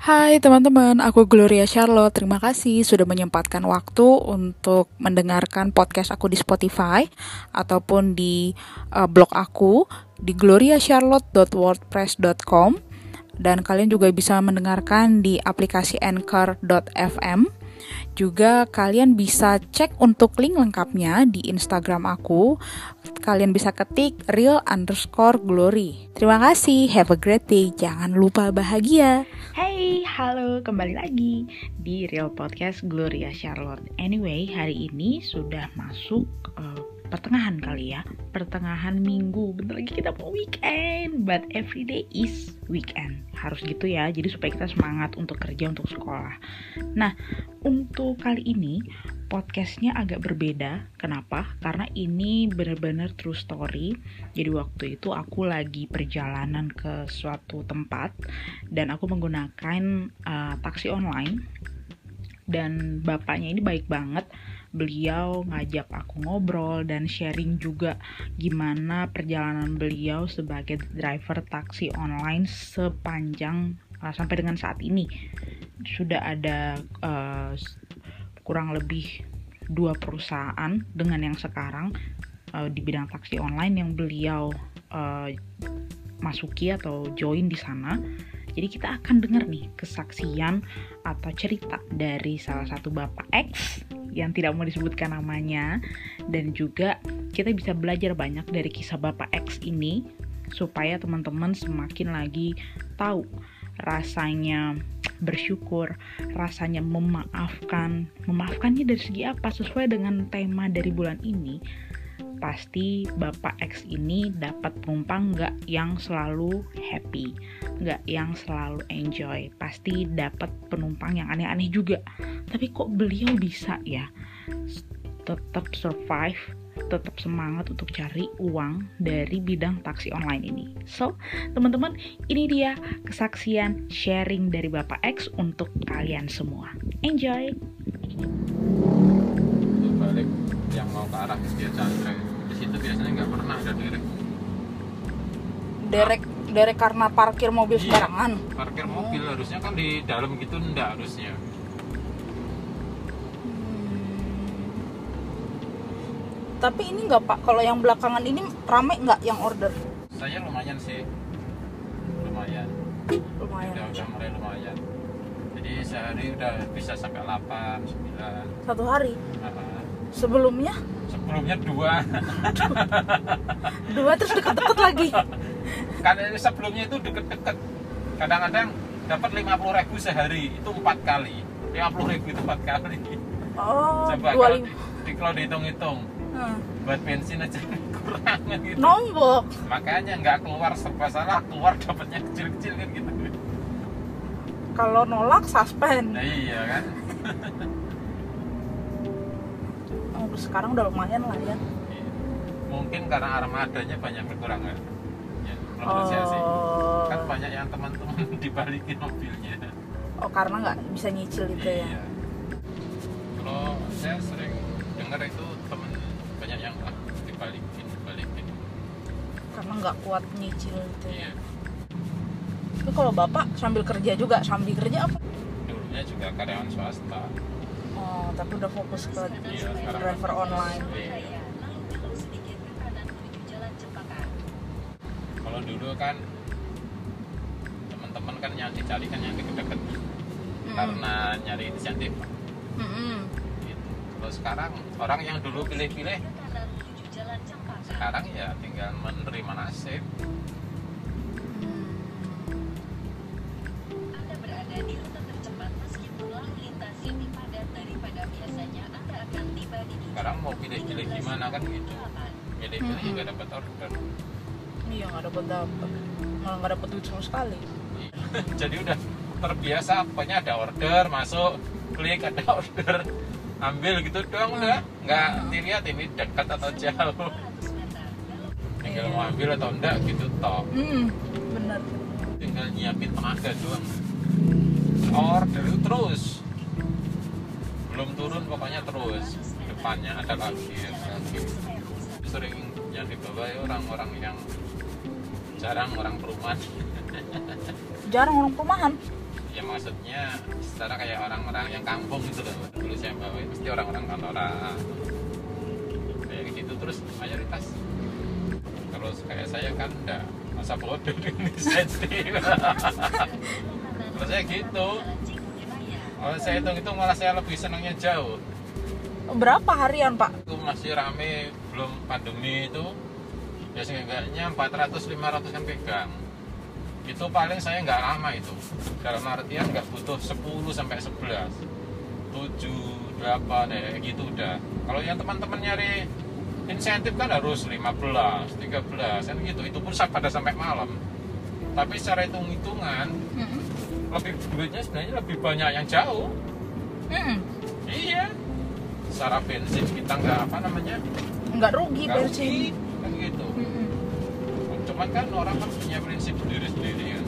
Hai teman-teman, aku Gloria Charlotte. Terima kasih sudah menyempatkan waktu untuk mendengarkan podcast aku di Spotify ataupun di uh, blog aku di gloriacharlotte.wordpress.com dan kalian juga bisa mendengarkan di aplikasi anchor.fm juga kalian bisa cek untuk link lengkapnya di Instagram aku. Kalian bisa ketik real underscore glory. Terima kasih, have a great day. Jangan lupa bahagia. Hey, halo, kembali lagi di Real Podcast Gloria Charlotte. Anyway, hari ini sudah masuk uh, pertengahan kali ya. Pertengahan minggu. Bentar lagi kita mau weekend. But every day is weekend. Harus gitu ya. Jadi supaya kita semangat untuk kerja untuk sekolah. Nah untuk kali ini podcastnya agak berbeda. Kenapa? Karena ini benar-benar true story. Jadi waktu itu aku lagi perjalanan ke suatu tempat. Dan aku menggunakan uh, taksi online. Dan bapaknya ini baik banget beliau ngajak aku ngobrol dan sharing juga gimana perjalanan beliau sebagai driver taksi online sepanjang uh, sampai dengan saat ini. Sudah ada uh, kurang lebih dua perusahaan dengan yang sekarang uh, di bidang taksi online yang beliau uh, masuki atau join di sana jadi kita akan dengar nih kesaksian atau cerita dari salah satu bapak X yang tidak mau disebutkan namanya dan juga kita bisa belajar banyak dari kisah bapak X ini supaya teman-teman semakin lagi tahu rasanya bersyukur, rasanya memaafkan. Memaafkannya dari segi apa? Sesuai dengan tema dari bulan ini, pasti Bapak X ini dapat penumpang nggak yang selalu happy, nggak yang selalu enjoy. Pasti dapat penumpang yang aneh-aneh juga. Tapi kok beliau bisa ya tetap survive, tetap semangat untuk cari uang dari bidang taksi online ini. So, teman-teman, ini dia kesaksian sharing dari Bapak X untuk kalian semua. Enjoy! Yang mau ke arah Setia Chandra di situ biasanya nggak pernah ada derek Derek derek karena parkir mobil Iya. sembarangan. parkir mobil harusnya kan di dalam gitu enggak harusnya Tapi ini nggak pak, kalau yang belakangan ini rame nggak yang order? saya lumayan sih lumayan Lumayan. udah udah mulai lumayan jadi sehari udah bisa sampai 8, 9 Satu hari. Nah, Sebelumnya sebelumnya dua dua terus deket-deket lagi. kan sebelumnya itu deket-deket kadang-kadang dapat 50.000 ribu sehari itu empat kali 50.000 ribu itu empat kali Oh, coba dua kalau, lima. di, kalau dihitung-hitung Hmm. buat bensin aja kurang gitu Nombok. makanya nggak keluar serba salah keluar dapatnya kecil-kecil kan gitu Kalau nolak suspend. nah iya kan sekarang udah lumayan lah ya. Mungkin karena armadanya banyak berkurang kan ya, sih Oh, kan banyak yang teman-teman dibalikin mobilnya oh karena nggak bisa nyicil itu ya. iya kalau saya sering dengar itu teman banyak yang ah, dibalikin dibalikin Karena nggak kuat nyicil itu ya. iya Tapi kalau bapak sambil kerja juga, sambil kerja apa? dulunya juga karyawan swasta Oh, tapi udah fokus ke sekarang driver online. Kalau dulu kan teman-teman kan yang dicari kan yang deket-deket karena nyari inisiatif Mm-mm. gitu. kalau sekarang orang yang dulu pilih-pilih sekarang ya tinggal menerima nasib sekarang mau pilih-pilih gimana kan gitu. Pilih-pilih Mm-mm. juga dapat order. Iya nggak dapat dapat, malah nggak dapat duit sama sekali. jadi udah terbiasa pokoknya ada order masuk klik ada order. Ambil gitu doang udah. Nggak dilihat ini dekat atau jauh. Tinggal mau ambil atau enggak gitu toh. Hmm, benar. tinggal nyiapin tenaga doang. Order terus. Belum turun pokoknya terus depannya ada lagi sering yang dibawa ya orang-orang yang jarang orang perumahan. Jarang orang perumahan. ya maksudnya secara kayak orang-orang yang kampung gitu loh. Dulu saya bawa pasti orang-orang kantoran. Kayak gitu terus mayoritas. Kalau kayak saya kan enggak masa bodoh ini sensitif kalau saya gitu. Kalau saya hitung itu malah saya lebih senangnya jauh Berapa harian Pak? itu masih rame belum pandemi itu. Ya seenggaknya 400 500 kan pegang. Itu paling saya nggak lama itu. Dalam artian nggak butuh 10 sampai 11 7 8 ya gitu udah. Kalau yang teman-teman nyari insentif kan harus 15 13 kan gitu. Itu pun pada sampai malam. Tapi secara hitung-hitungan Mm-mm. lebih duitnya sebenarnya lebih banyak yang jauh. Mm-mm. iya secara bensin kita nggak apa namanya? Nggak rugi nggak bensin. rugi, kan gitu. Mm-mm. cuman kan orang kan punya prinsip sendiri-sendiri kan.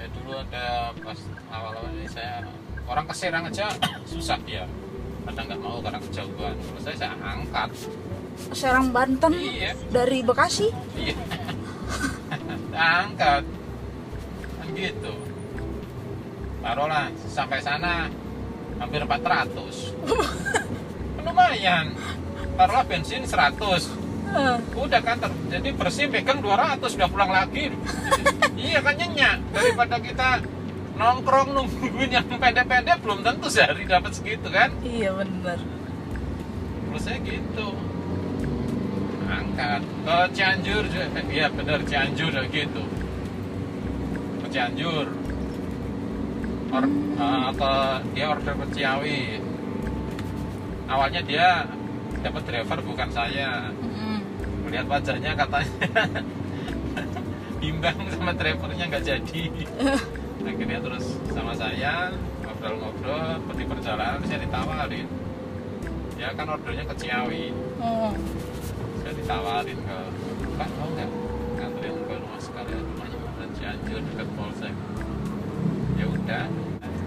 Ya dulu ada pas awal-awal ini saya orang ke Serang aja susah dia. Kadang nggak mau karena kejauhan. Kalau saya saya angkat. Serang Banten iya. dari Bekasi. iya. Angkat. Kan gitu. Taruhlah sampai sana hampir 400 lumayan. Taruhlah bensin 100 Eh, udah kan ter- jadi bersih pegang 200 udah pulang lagi. Iya kan nyenyak. Daripada kita nongkrong nungguin yang pede-pede belum tentu sehari dapat segitu kan? Iya bener. terus saya gitu. Angkat. Ke Cianjur. Juga- iya bener Cianjur juga gitu. Ke Cianjur. Or, eh, ke dia order ke Ciawi awalnya dia dapat driver bukan saya. Mm-mm. melihat wajahnya katanya bimbang sama drivernya nggak jadi. Akhirnya terus sama saya ngobrol-ngobrol di perjalanan saya ditawarin. Ya kan ordernya ke Ciawi. Oh. saya ditawarin ke Pak mau nggak nganterin ke rumah sekalian? Rumahnya mana Cianjur dekat Polsek. Ya udah.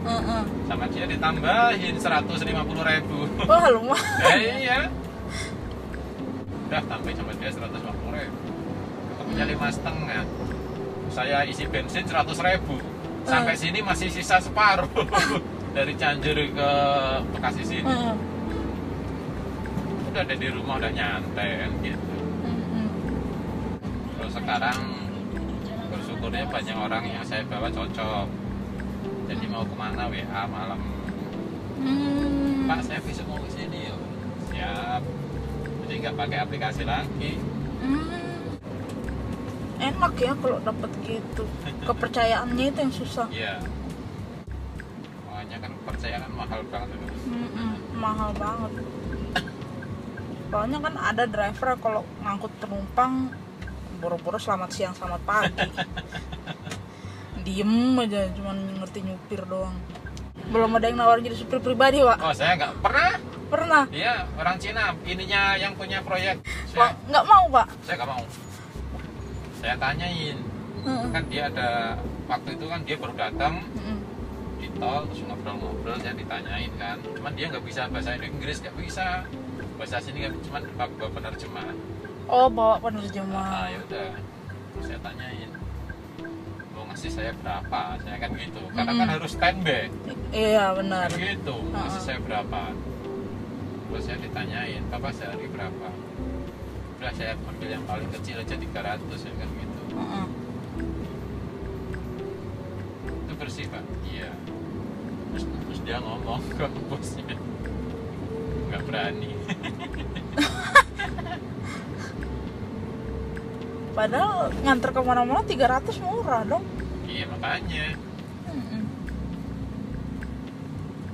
Heeh. Sama dia ditambahin 150 ribu. Wah lumayan. eh, iya. Udah tambahin sama dia 150 ribu. Ketemunya lima setengah. Saya isi bensin 100 ribu. Sampai sini masih sisa separuh. Dari Cianjur ke Bekasi sini. Heeh. udah ada di rumah udah nyantai kan gitu. Mm-mm. Terus sekarang bersyukurnya banyak orang yang saya bawa cocok. Jadi mau ke mana WA malam. Hmm. Pak saya besok mau ke sini ya. Siap. Jadi nggak pakai aplikasi lagi. Hmm. Enak ya kalau dapat gitu. Kepercayaannya itu yang susah. Iya. Makanya kan kepercayaan mahal banget itu. Mm-mm, mahal banget. Soalnya kan ada driver kalau ngangkut penumpang boro-boro selamat siang selamat pagi. Diem aja cuman ngerti nyupir doang. Belum ada yang nawarin jadi supir pribadi, Pak. Oh saya nggak pernah. Pernah? Iya orang Cina. Ininya yang punya proyek. Saya nggak mau, Pak. saya nggak mau. Saya tanyain. Heeh. Kan dia ada waktu itu kan dia baru datang Mm-mm. di tol terus ngobrol-ngobrol saya ditanyain kan cuman dia nggak bisa bahasa Inggris nggak bisa bahasa sini nggak cuman bawa penerjemah Oh, bawa ah penerjemah. ya udah saya tanyain ngasih saya berapa? Saya kan gitu. Karena kan Mm-mm. harus standby. Iya, benar. kan gitu. Ngasih Ah. saya berapa? Terus saya ditanyain bapak sehari berapa? Udah saya ambil yang paling kecil aja 300 ya kan gitu. Heeh. itu bersih pak? Iya. Terus, terus dia ngomong ke bosnya. Nggak berani. Padahal nganter ke mana-mana 300 murah dong. Iya makanya. Mm-mm.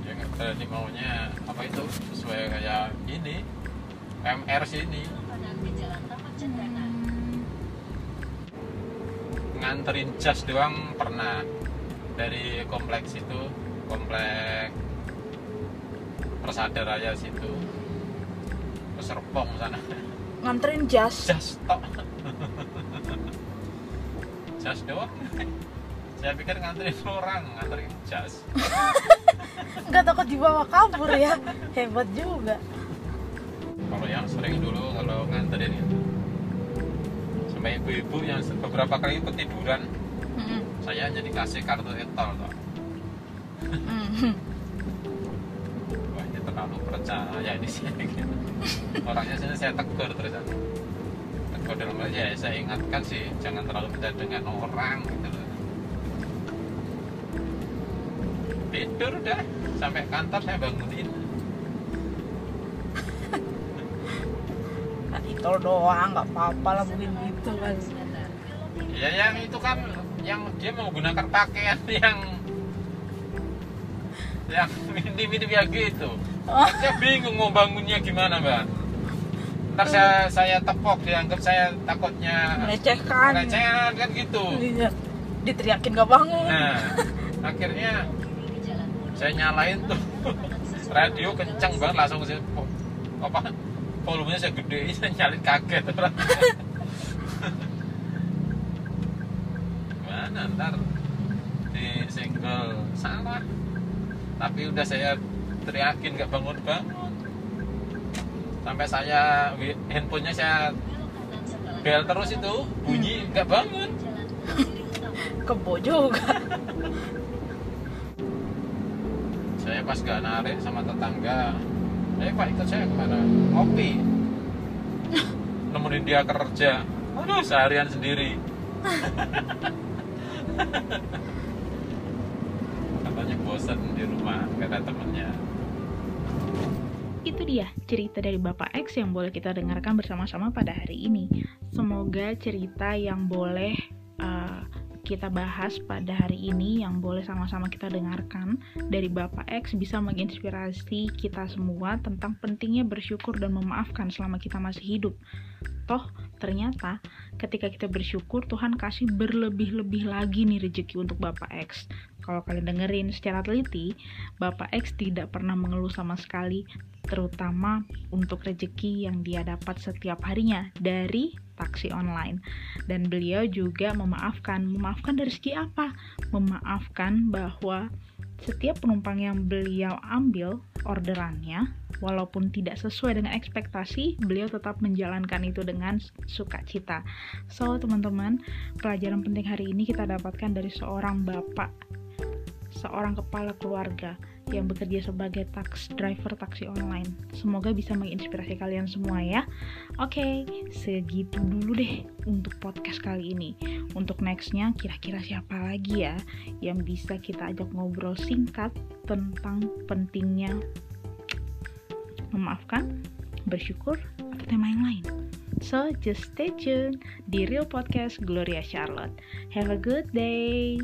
dia nggak maunya apa itu? Sesuai kayak ini MR sini. Padang ke Jalan Taman Cendana. nganterin jas doang pernah. Dari kompleks itu kompleks Persada Raya situ. Ke Serpong sana. Nganterin jas. jas tok. Jas doang saya pikir nganterin orang nganterin jas Nggak takut dibawa kabur ya. Hebat juga. kalau yang sering dulu kalau nganterin itu sama ibu-ibu yang beberapa kali ketiduran Mm-mm. saya hanya dikasih kartu etol toh. Hmm. wah ini terlalu percaya di sini gitu. orangnya sini saya tegur terus tegur dalam arti ya saya ingatkan sih jangan terlalu percaya dengan orang gitu loh tidur udah sampai kantor saya bangunin. Nah, itu doang nggak apa-apa lah mungkin gitu kan. ya yang itu kan yang dia menggunakan pakaian yang yang mirip-mirip ya gitu. Oh. saya bingung mau bangunnya gimana mbak. Ntar saya saya tepok dianggap saya takutnya melecehkan. pelecehan kan gitu. Iya. diteriakin gak bangun. Nah akhirnya saya nyalain tuh. Radio kencang banget langsung saya apa? Volumenya saya gede saya nyalin kaget. Gimana ntar? Di single. Salah. Tapi udah saya teriakin gak bangun bangun sampai saya handphonenya saya bel terus itu bunyi nggak bangun. Kebo juga saya pas gak narik sama tetangga eh pak ikut saya ke mana? Ngopi. Nemenin dia kerja. Aduh seharian sendiri. Katanya bosan di rumah gak ada temennya. Itu dia cerita dari Bapak X yang boleh kita dengarkan bersama-sama pada hari ini. Semoga cerita yang boleh uh, kita bahas pada hari ini, yang boleh sama-sama kita dengarkan dari Bapak X bisa menginspirasi kita semua tentang pentingnya bersyukur dan memaafkan selama kita masih hidup. Toh, ternyata ketika kita bersyukur, Tuhan kasih berlebih-lebih lagi nih rezeki untuk Bapak X. Kalau kalian dengerin secara teliti, Bapak X tidak pernah mengeluh sama sekali terutama untuk rezeki yang dia dapat setiap harinya dari taksi online. Dan beliau juga memaafkan. Memaafkan dari segi apa? Memaafkan bahwa setiap penumpang yang beliau ambil orderannya, walaupun tidak sesuai dengan ekspektasi, beliau tetap menjalankan itu dengan sukacita. So, teman-teman, pelajaran penting hari ini kita dapatkan dari seorang bapak, seorang kepala keluarga yang bekerja sebagai tax driver taksi online. Semoga bisa menginspirasi kalian semua ya. Oke, segitu dulu deh untuk podcast kali ini. Untuk nextnya, kira-kira siapa lagi ya yang bisa kita ajak ngobrol singkat tentang pentingnya memaafkan, bersyukur, atau tema yang lain. So, just stay tuned di Real Podcast Gloria Charlotte. Have a good day.